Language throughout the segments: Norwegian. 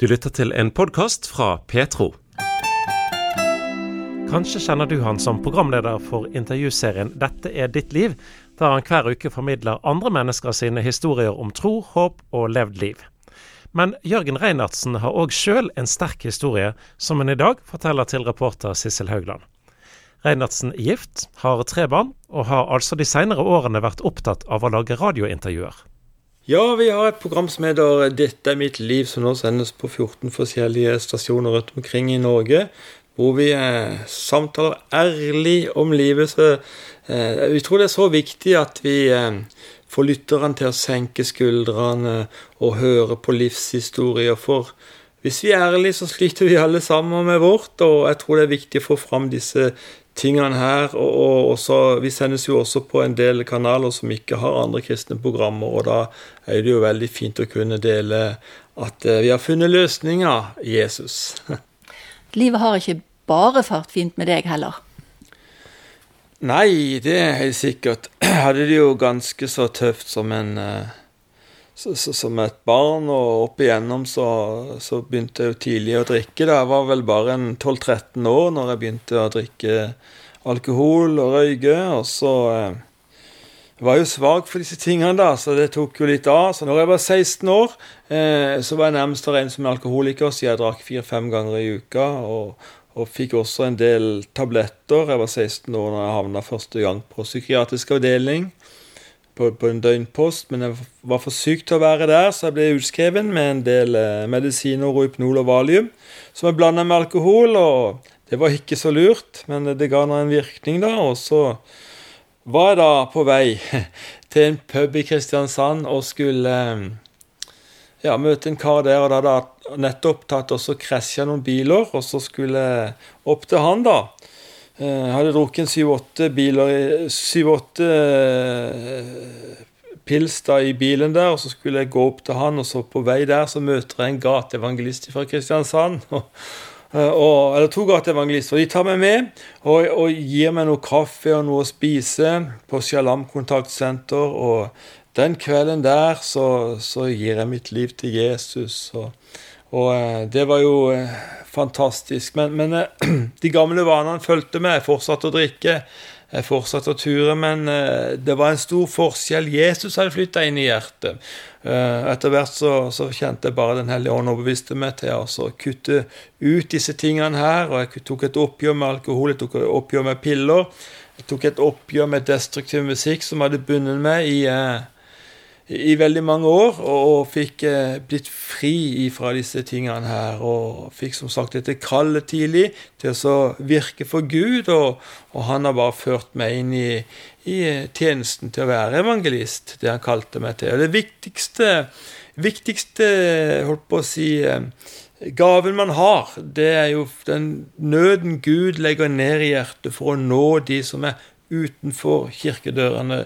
Du lytter til en podkast fra Petro. Kanskje kjenner du han som programleder for intervjuserien 'Dette er ditt liv', der han hver uke formidler andre mennesker sine historier om tro, håp og levd liv. Men Jørgen Reinertsen har òg sjøl en sterk historie, som han i dag forteller til reporter Sissel Haugland. Reinertsen er gift, har tre barn, og har altså de seinere årene vært opptatt av å lage radiointervjuer. Ja, vi har et program som heter 'Dette er mitt liv', som nå sendes på 14 forskjellige stasjoner rundt omkring i Norge. Hvor vi eh, samtaler ærlig om livet. Så, eh, vi tror det er så viktig at vi eh, får lytterne til å senke skuldrene og høre på livshistorier. For hvis vi er ærlige, så sliter vi alle sammen med vårt, og jeg tror det er viktig å få fram disse tingene her. Og, og også, vi sendes jo også på en del kanaler som ikke har andre kristne programmer, og da er det jo veldig fint å kunne dele at vi har funnet løsninger Jesus. Livet har ikke bare fart fint med deg heller. Nei, det er helt sikkert. Jeg hadde det jo ganske så tøft som en så, så, som et barn, og opp igjennom så, så, begynte jeg jo tidlig å drikke. Da. Jeg var vel bare 12-13 år når jeg begynte å drikke alkohol og røyke. Og så eh, jeg jo svak for disse tingene, da, så det tok jo litt av. Så når jeg var 16 år, eh, så var jeg nærmest å regne som en alkoholiker, så jeg drakk fire-fem ganger i uka. og og fikk også en del tabletter. Jeg var 16 år da jeg havna første gang på psykiatrisk avdeling på, på, en døgnpost, men jeg var for syk til å være der, så jeg ble utskrevet med en del eh, medisiner, Rohypnol og Valium, som jeg blanda med alkohol. og Det var ikke så lurt, men det ga nå en virkning, da. Og så var jeg da på vei til en pub i Kristiansand og skulle eh, ja, møte en kar der. og da hadde jeg nettopp tatt og krasja noen biler, og så skulle jeg opp til han, da. Jeg eh, hadde drukket Syv-åtte eh, pils da i bilen der, og så skulle jeg gå opp til han, og så på vei der så møter jeg en gateevangelist fra Kristiansand. Eh, og, eller to gateevangelister. De tar meg med og, og, gir meg noe kaffe og noe å spise på Sjalam kontaktsenter. Og den kvelden der så, så gir jeg mitt liv til Jesus. og og eh, det var jo eh, fantastisk. Men, men eh, de gamle vanene fulgte med. Jeg fortsatte å drikke. Jeg fortsatte å ture, men det var en stor forskjell. Jesus hadde flytta inn i hjertet. Etter hvert så, så kjente jeg bare Den hellige ånd overbeviste meg til å kutte ut disse tingene her. Og jeg tok et oppgjør med alkohol, jeg tok et oppgjør med piller. Jeg tok et oppgjør med destruktiv musikk som hadde bundet meg i i veldig mange år, og, fikk eh, blitt fri fra disse tingene her. Og fikk som sagt dette kallet tidlig til å virke for Gud, og, og, han har bare ført meg inn i, i, tjenesten til å være evangelist, det han kalte meg til. Og det viktigste, viktigste holdt på å si, eh, gaven man har, det er jo den nøden Gud legger ned i hjertet for å nå de som er utenfor kirkedørene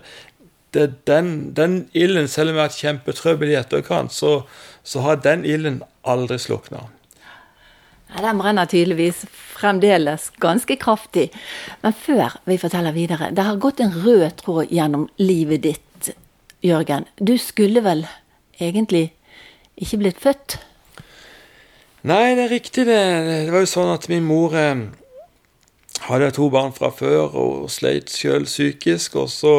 det, den, den ilden, selv om vi har hatt kjempetrøbbel i etterkant, så, så, har den ilden aldri slukna. Ja, den brenner tydeligvis fremdeles ganske kraftig. Men før vi forteller videre, det har gått en rød tråd gjennom livet ditt, Jørgen. Du skulle vel egentlig ikke blitt født? Nei, det er riktig, det. Det var jo sånn at min mor eh, hadde to barn fra før og sleit sjøl psykisk. Og så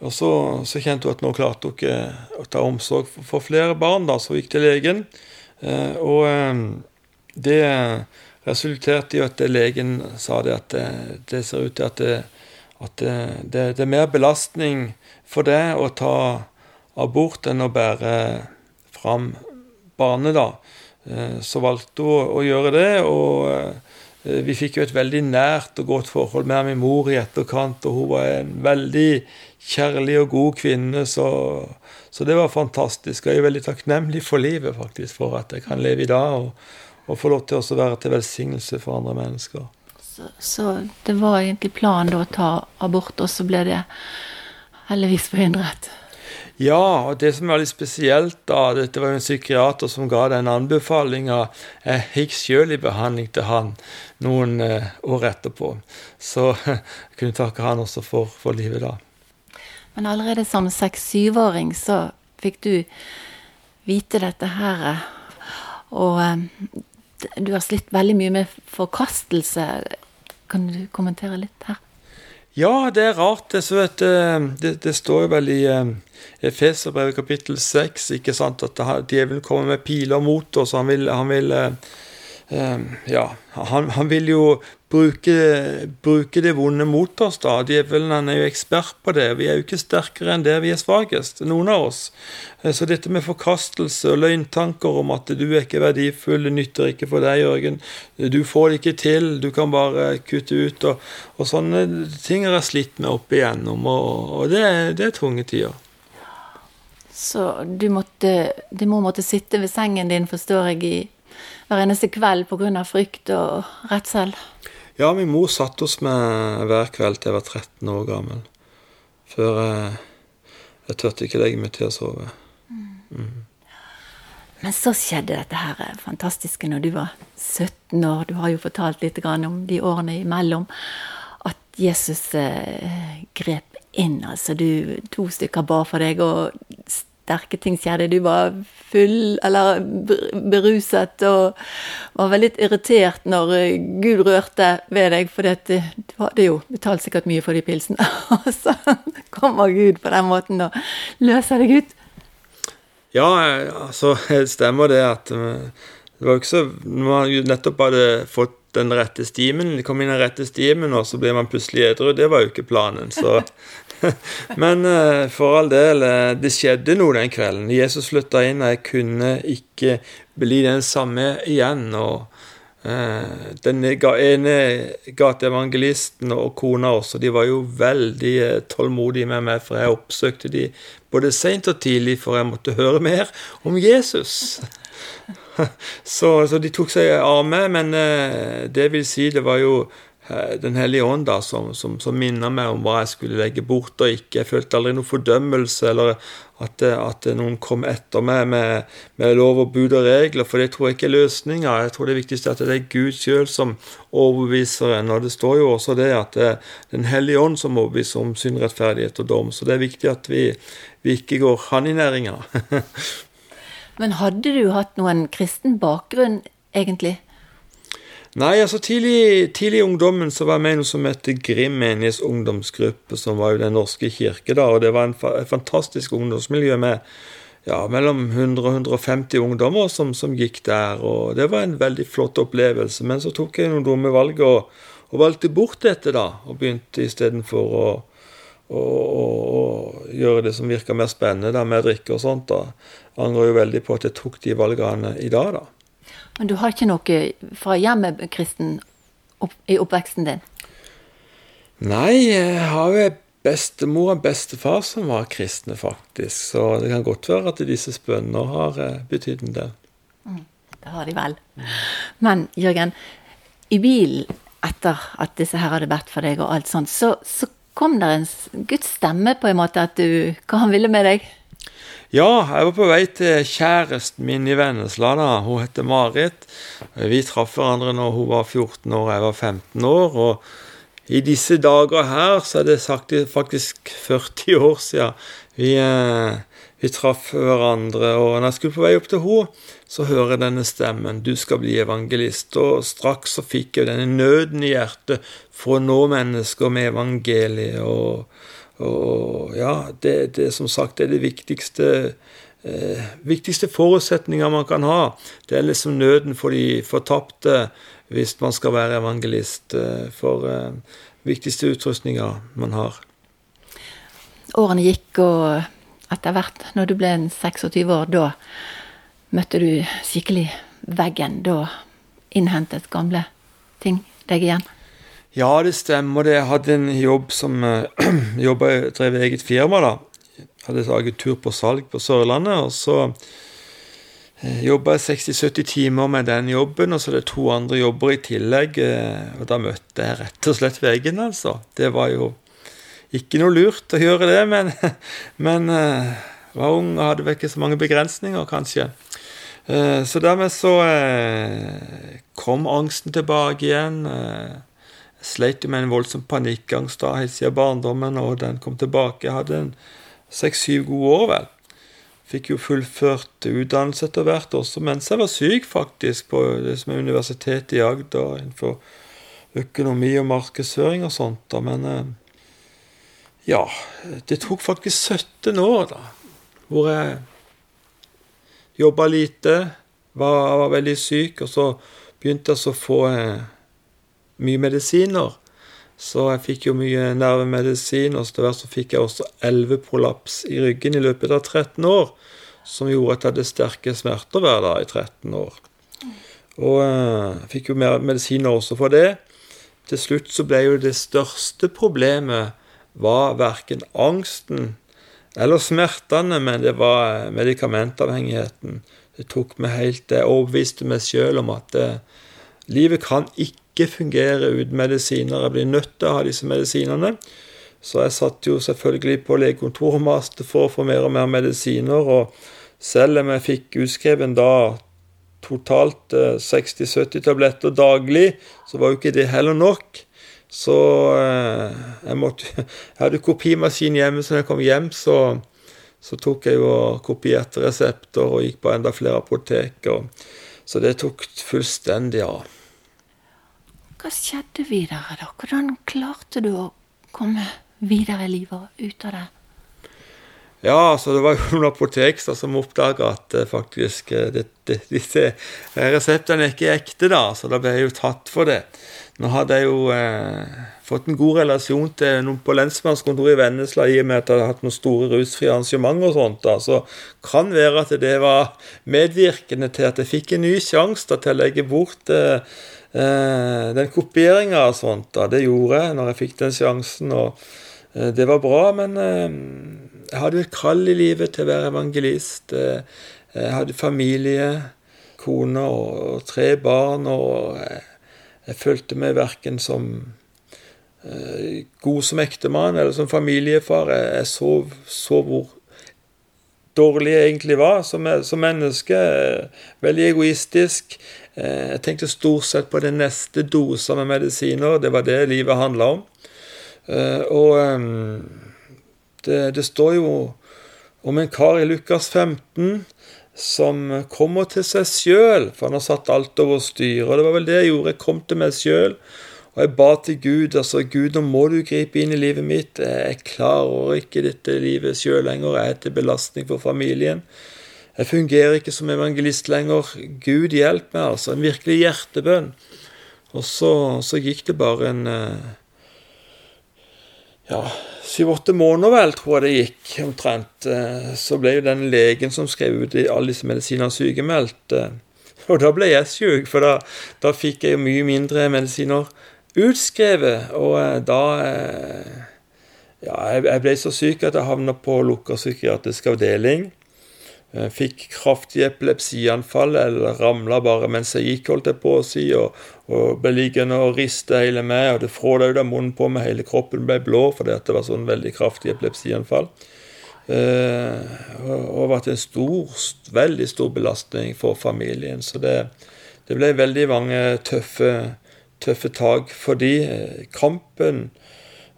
og så, så, kjente hun at nå klarte hun ikke å ta omsorg for, for, flere barn, da, så hun gikk til legen. Eh, og eh, det resulterte i at legen sa det at det, det ser ut til at, det, at det, det, er mer belastning for det å ta abort enn å bære fram barnet, da. Eh, så valgte hun å gjøre det, og eh, vi fikk jo et veldig nært og godt forhold med min mor i etterkant, og hun var en veldig kjærlig og god kvinne. Så, så, det var fantastisk. Og jeg er veldig takknemlig for livet, faktisk, for at jeg kan leve i dag og, og få lov til å være til velsignelse for andre mennesker. Så, så, det var egentlig planen da å ta abort, og så ble det heldigvis forhindret? Ja, og det som er litt spesielt, da Dette var jo en psykiater som ga den anbefalinga. Jeg gikk sjøl i behandling til han noen eh, år etterpå. Så jeg kunne takke han også for, for livet da. Men allerede som seks-syvåring så fikk du vite dette her. Og eh, du har slitt veldig mye med forkastelse. Kan du kommentere litt her? Ja, det er rart. Det, vet, det, det står jo vel i Efeserbrevet kapittel 6 ikke sant, at djevelen kommer med piler mot oss. Han vil, han vil Ja, han, han, vil jo bruke, bruke, det vonde mot oss, da. Djevelen han er jo ekspert på det. Vi er jo ikke sterkere enn det vi er svakest, noen av oss. Eh, så dette med forkastelse og løgntanker om at du er ikke verdifull, det nytter ikke for deg, Jørgen, du får det ikke til, du kan bare kutte ut, og, og sånne ting har jeg slitt med opp igjennom, og, og det, det, er tunge tider. Så du måtte, du må måtte sitte ved sengen din, forstår jeg, i hver eneste kveld pga. frykt og redsel? Ja, min mor satt hos meg hver kveld til jeg var 13 år gammel. Før jeg, jeg tørte ikke legge meg til å sove. Mm. Men så skjedde dette her fantastiske når du var 17 år. Du har jo fortalt litt om de årene imellom. At Jesus eh, grep inn. Altså, du to stykker ba for deg, og sterke ting skjedde. Du var full, eller beruset, og var veldig irritert når eh, Gud rørte ved deg, for du hadde jo betalt sikkert mye for de pilsene. Og så kommer Gud på den måten og løser deg ut. Ja, altså, det stemmer det at eh, det var jo ikke så Når man nettopp hadde fått den rette stimen, kom inn den rette stimen, og så ble man plutselig edru. Det var jo ikke planen. Så Men uh, for all del, uh, det skjedde noe den kvelden. Jesus flytta inn, og jeg kunne ikke bli den samme igjen. og uh, Den ene gateevangelisten og kona også, de var jo veldig tålmodige med meg, for jeg oppsøkte de både seint og tidlig, for jeg måtte høre mer om Jesus. så, så, de tok seg av meg, men det vil si, det var jo Eh, Den hellige ånd da, som, som, som minner meg om hva jeg skulle legge bort og ikke. Jeg følte aldri noen fordømmelse eller at, at noen kom etter meg med, med, lov og bud og regler, for det tror jeg ikke er løsninga. Jeg tror det viktigste er at det er Gud sjøl som overbeviser en. Og det står jo også det at det er Den hellige ånd som overbeviser om synd, rettferdighet og dom. Så det er viktig at vi, vi ikke går han i næringa. Men hadde du hatt noen kristen bakgrunn, egentlig? Nei, altså tidlig, tidlig, i ungdommen så var jeg med i noe som het Grim menighets ungdomsgruppe, som var jo Den norske kirke, da, og det var et fantastisk ungdomsmiljø med ja, mellom 100 og 150 ungdommer som, som, gikk der, og det var en veldig flott opplevelse. Men så tok jeg noen dumme valg og, og valgte bort dette, da, og begynte istedenfor å, å gjøre det som virka mer spennende, da, med drikke og sånt. da. Angrer jo veldig på at jeg tok de valgene i dag, da. Men du har ikke noe fra hjemmet kristen opp, i oppveksten din? Nei, jeg har jo bestemor og bestefar som var kristne, faktisk. Så det kan godt være at disse spønnene har eh, betydd en del. Mm, det har de vel. Men Jørgen, i bilen etter at disse her hadde bedt for deg og alt sånt, så, så kom det en Guds stemme på en måte at du Hva han ville med deg? Ja, jeg var på vei til kjæresten min i Vennesla. da. Hun heter Marit. Vi traff hverandre når hun var 14 år og jeg var 15 år. Og i disse dager her så er det faktisk 40 år siden vi, eh, vi traff hverandre. Og når jeg skulle på vei opp til henne, så hører jeg denne stemmen. Du skal bli evangelist. Og straks så fikk jeg denne nøden i hjertet for å nå mennesker med evangeliet. og og ja, det, det som sagt er det viktigste eh, viktigste forutsetninger man kan ha. Det er liksom nøden for de fortapte hvis man skal være evangelist. Eh, for eh, viktigste utrustninga man har. Årene gikk, og etter hvert, når du ble 26 år, da møtte du skikkelig veggen. Da innhentet gamle ting deg igjen? Ja, det stemmer. det. Jeg hadde en jobb som uh, jobbet, drev eget firma. da. Jeg hadde agentur på salg på Sørlandet. og så uh, jobba jeg 60-70 timer med den jobben, og så er det to andre jobber i tillegg. Uh, og da møtte jeg rett og slett veggen, altså. Det var jo ikke noe lurt å gjøre det, men, men uh, var ung og hadde vel ikke så mange begrensninger, kanskje. Så dermed så kom angsten tilbake igjen. Jeg jo med en voldsom panikkangst da helt siden barndommen, og den kom tilbake. Jeg hadde en seks-syv gode år, vel. Fikk jo fullført utdannelse etter hvert også mens jeg var syk, faktisk, på det som er Universitetet i Agder innenfor økonomi og markedsføring og sånt. da, Men eh, ja, det tok faktisk 17 år, da, hvor jeg jobba lite, var, var, veldig syk, og så begynte jeg så å få eh, mye medisiner. Så jeg fikk jo mye nervemedisin, og etter hvert så fikk jeg også elveprolaps i ryggen i løpet av 13 år. Som gjorde at jeg hadde sterke smerter hver dag i 13 år. Og jeg eh, fikk jo mer medisiner også for det. Til slutt så ble jo det største problemet var verken angsten eller smertene, men det var eh, medikamentavhengigheten. Det tok meg helt Jeg overbeviste meg sjøl om at eh, livet kan ikke ikke fungere uten medisiner. Jeg blir nødt til å ha disse medisinene. Så jeg satt jo selvfølgelig på legekontoret og maste for å få mer og mer medisiner. Og selv om jeg fikk utskrevet da totalt 60-70 eh, tabletter daglig, så var jo ikke det heller nok. Så eh, jeg, måtte, jeg hadde kopimaskin hjemme, så når jeg kom hjem, så, så tok jeg jo kopierte resepter og gikk på enda flere apotek. så det tok fullstendig av. Hva skjedde videre, da? Hvordan klarte du å komme videre i livet og ut av det? Ja, altså det var jo noen apotek som oppdaga at uh, faktisk uh, det, det, disse reseptene er ikke ekte, da, så da ble jeg jo tatt for det. Nå hadde jeg jo uh, fått en god relasjon til noen på lensmannskontoret i Vennesla i og med at jeg hadde hatt noen store rusfrie arrangementer og sånt. da, Så kan være at det var medvirkende til at jeg fikk en ny sjanse til å legge bort Eh, den kopieringa og sånt, da, det gjorde jeg når jeg fikk den sjansen. og eh, Det var bra, men eh, jeg hadde et kall i livet til å være evangelist. Jeg hadde familie, kone og tre barn, og jeg, følte meg verken som god som ektemann eller som familiefar. Jeg, jeg så, så, hvor dårlig jeg egentlig var som, som menneske. Veldig egoistisk. Eh, jeg tenkte stort sett på den neste dosa med medisiner. Det var det livet handla om. Eh, og det, det, står jo om en kar i Lukas 15 som kommer til seg sjøl, for han har satt alt over styr. Og det var vel det jeg gjorde. Jeg kom til meg sjøl. Og jeg ba til Gud altså Gud, nå må du gripe inn i livet mitt. Jeg klarer ikke dette livet sjøl lenger. Jeg er til belastning for familien. Jeg fungerer ikke som evangelist lenger. Gud hjelp meg, altså. En virkelig hjertebønn. Og så, så gikk det bare en eh, ja, syv-åtte måneder, vel, tror jeg det gikk, omtrent. Eh, så ble jo den legen som skrev ut alle disse medisinene, sykemeldt. Eh. Og da ble jeg syk, for da, da fikk jeg jo mye mindre medisiner utskrevet. Og da Ja, jeg ble så syk at jeg havna på lukka psykiatrisk avdeling. Eh, fikk kraftig epilepsianfall eller ramla bare mens jeg gikk, holdt jeg på å si, og, og ble liggende og riste hele meg, og det fråda av munnen på meg, hele kroppen ble blå fordi at det var sånn veldig kraftig epilepsianfall. Uh, og vært en stor, veldig stor belastning for familien. Så det, det ble veldig mange tøffe, tøffe tak fordi eh, kampen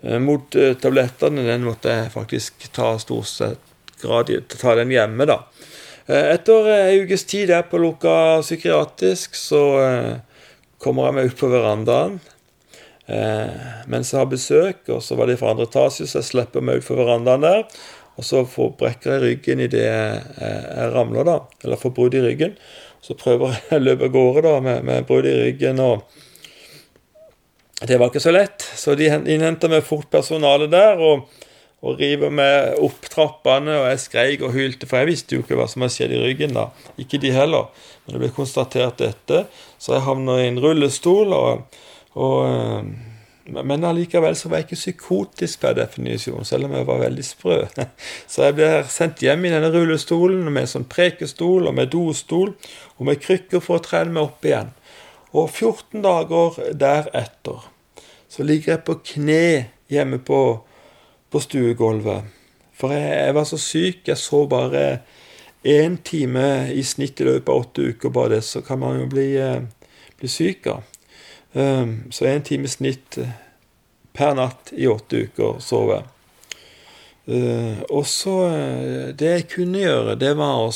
eh, mot tablettene, den måtte jeg faktisk ta stort sett grad ta den hjemme, da. Eh, etter ei ukes tid der på lukka psykiatrisk, så eh, kommer jeg meg ut på verandaen eh, mens jeg har besøk. Og så var det fra andre etasje, så jeg slipper meg ut på verandaen der. Og så får brekker jeg ryggen idet jeg, jeg ramler, da. Eller får brudd i ryggen. Så prøver jeg å løpe av gårde da, med, med brudd i ryggen. og Det var ikke så lett, så de innhenta meg fort personale der. og og river meg opp trappene, og jeg skreik og hylte, for jeg visste jo ikke hva som hadde skjedd i ryggen da. Ikke de heller. Men det ble konstatert dette, så jeg havna i en rullestol. og, og eh, men allikevel så var jeg ikke psykotisk per definisjon, selv om jeg var veldig sprø. Så jeg ble sendt hjem i denne rullestolen med sånn prekestol og med dostol og med krykker for å trene meg opp igjen. Og 14 dager deretter så ligger jeg på kne hjemme på på stuegulvet. For jeg, jeg, var så syk. Jeg så bare én time i snitt i løpet av åtte uker. Bare det, så kan man jo bli, eh, bli syk av. Um, så én time i snitt eh, per natt i åtte uker sov jeg. Uh, og så Det jeg kunne gjøre, det var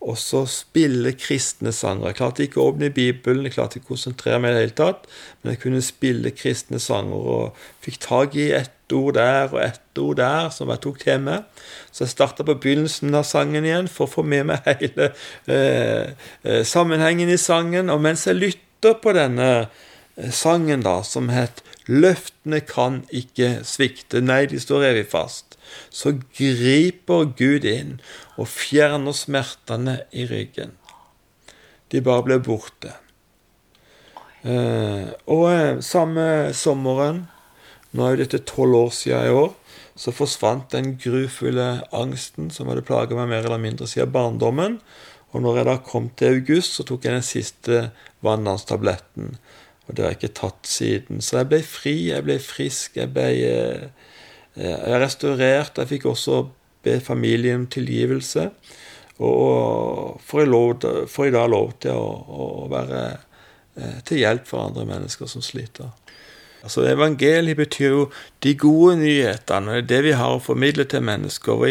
også også spille kristne sanger. Jeg klarte ikke å åpne Bibelen, jeg klarte ikke å konsentrere meg i det hele tatt, men jeg kunne spille kristne sanger og fikk tak i ett ord der og ett ord der som jeg tok til meg. Så jeg starta på begynnelsen av sangen igjen for å få med meg hele eh, eh sammenhengen i sangen. Og mens jeg lytter på denne eh, sangen, da, som het 'Løftene kan ikke svikte', nei, de står evig fast, så griper Gud inn og fjerner smertene i ryggen. De bare ble borte. Eh, og eh, samme sommeren, nå er jo dette tolv år siden i år, så forsvant den grufulle angsten som hadde plaga meg mer eller mindre siden barndommen. Og når jeg da kom til august, så tok jeg den siste vanndamstabletten. Og det har jeg ikke tatt siden. Så jeg ble fri, jeg ble frisk, jeg ble eh, jeg restaurert. Jeg fikk også be familien om tilgivelse. Og får i lov, får jeg da lov til å, å være eh, til hjelp for andre mennesker som sliter. Altså Evangeliet betyr jo de gode nyhetene, det vi har å formidle til mennesker.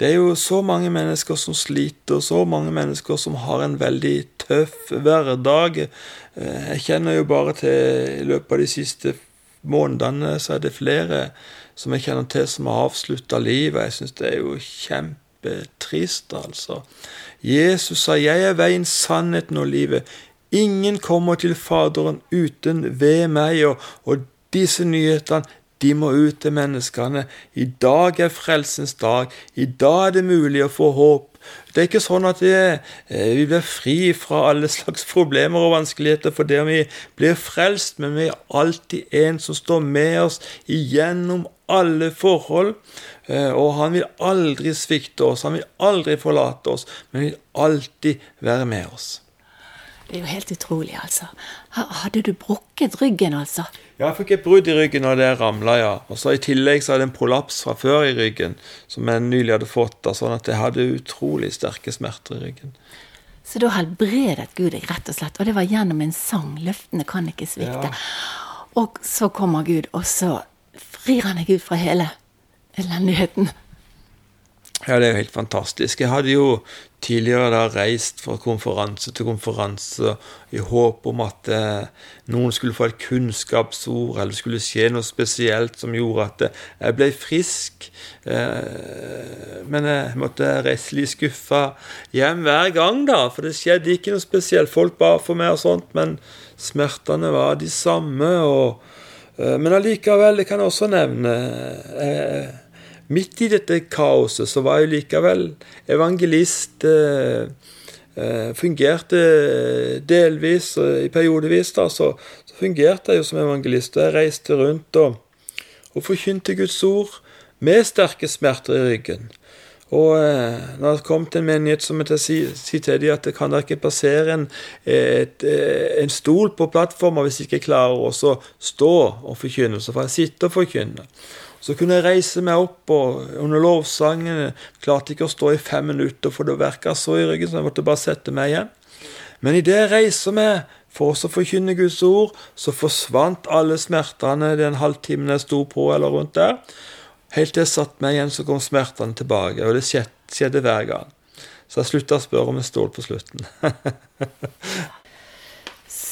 Det er jo så mange mennesker som sliter, så mange mennesker som har en veldig tøff hverdag. Eh, jeg kjenner jo bare til i løpet av de siste månedene så er det flere som jeg kjenner til som har avslutta livet. Jeg syns det er jo kjempetrist, altså. Jesus sa 'Jeg er veien, sannheten og livet'. Ingen kommer til Faderen uten ved meg. Og, og disse nyhetene de må ut til menneskene. I dag er frelsens dag. I dag er det mulig å få håp. Det er ikke sånn at det, eh, vi blir fri fra alle slags problemer og vanskeligheter for det om vi blir frelst, men vi er alltid en som står med oss igjennom alle forhold. Eh, og han vil aldri svikte oss, han vil aldri forlate oss, men vil alltid være med oss. Det er jo helt utrolig, altså. Hadde du brukket ryggen, altså? Ja, jeg fikk et brudd i ryggen av det ramla, ja. Og så I tillegg så hadde jeg en prolaps fra før i ryggen, som jeg nylig hadde fått. Da, sånn at jeg hadde utrolig sterke smerter i ryggen. Så da helbredet Gud deg, rett og slett. Og det var gjennom en sang. 'Løftene kan ikke svikte'. Ja. Og så kommer Gud, og så frir han deg ut fra hele elendigheten. Ja, det er jo helt fantastisk. Jeg hadde jo tidligere da reist fra konferanse til konferanse i håp om at eh, noen skulle få et kunnskapsord, eller det skulle skje noe spesielt som gjorde at eh, jeg ble frisk. Eh, men jeg måtte reise litt skuffa hjem hver gang, da, for det skjedde ikke noe spesielt. Folk ba for meg og sånt, men smertene var de samme. og Eh, men allikevel, jeg kan også nevne eh, Midt i dette kaoset så var jeg likevel evangelist. Eh, fungerte delvis, i periodevis, da, så, så, fungerte jeg jo som evangelist. og Jeg reiste rundt og, og forkynte Guds ord med sterke smerter i ryggen. Og eh, når det kom til en menighet, så måtte jeg si, si til dem at det kan da ikke passere en, et, eh, en stol på plattforma hvis jeg ikke klarer å stå og forkynne. Så får jeg sitte og forkynne. Så kunne jeg reise meg opp, og under lovsangen klarte ikke å stå i fem minutter, for det verka så i ryggen, så jeg måtte bare sette meg igjen. Men idet jeg reiser meg for å forkynne Guds ord, så forsvant alle smertene den halvtimen jeg sto på eller rundt der. Helt til jeg satte meg igjen, så kom smertene tilbake. Og det skjedde, hver gang. Så jeg slutta å spørre om en stål på slutten.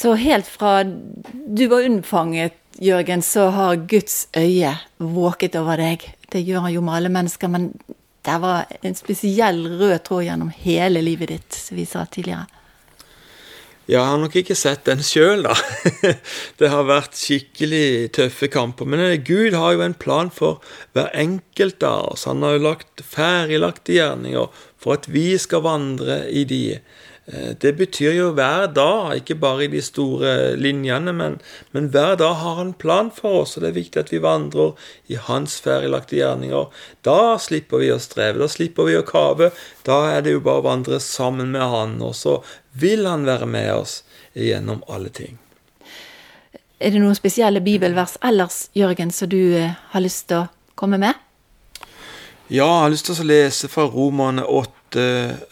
så helt fra du var unnfanget, Jørgen, så har Guds øye våket over deg. Det gjør han jo med alle mennesker, men det var en spesiell rød tråd gjennom hele livet ditt, som vi sa tidligere. Ja, jeg har nok ikke sett den sjøl, da. Det har vært skikkelig tøffe kamper. Men eh, Gud har jo en plan for hver enkelt av oss. Han har jo lagt ferdiglagte gjerninger for at vi skal vandre i de. Eh, det betyr jo hver dag, ikke bare i de store linjene, men, men hver dag har han plan for oss, og det er viktig at vi vandrer i hans ferdiglagte gjerninger. Da slipper vi å streve, da slipper vi å kave. Da er det jo bare å vandre sammen med han, og så vil han være med oss gjennom alle ting. Er det noen spesielle bibelvers ellers, Jørgen, som du eh, har lyst til å komme med? Ja, jeg har lyst til å lese fra Romerne 8,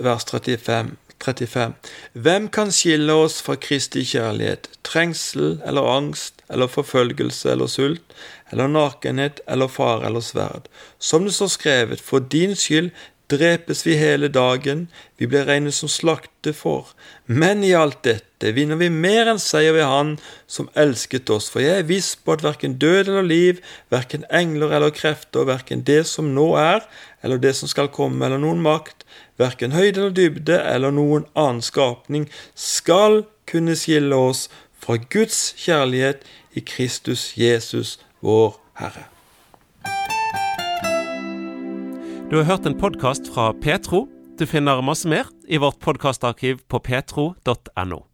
vers 35. 35. Hvem kan skille oss fra Kristi kjærlighet? Trengsel eller angst eller forfølgelse eller sult eller nakenhet eller fare eller sverd? Som det står skrevet, for din skyld drepes vi hele dagen, vi blir regnet som slakte for. Men i alt dette vinner vi mer enn seier ved Han som elsket oss, for jeg er viss på at verken død eller liv, verken engler eller krefter, verken det som nå er, eller det som skal komme, eller noen makt, verken høyde eller dybde, eller noen annen skapning, skal kunne skille oss fra Guds kjærlighet i Kristus Jesus, vår Herre. Du har hørt en podkast fra Petro. Du finner masse mer i vårt podkastarkiv på petro.no.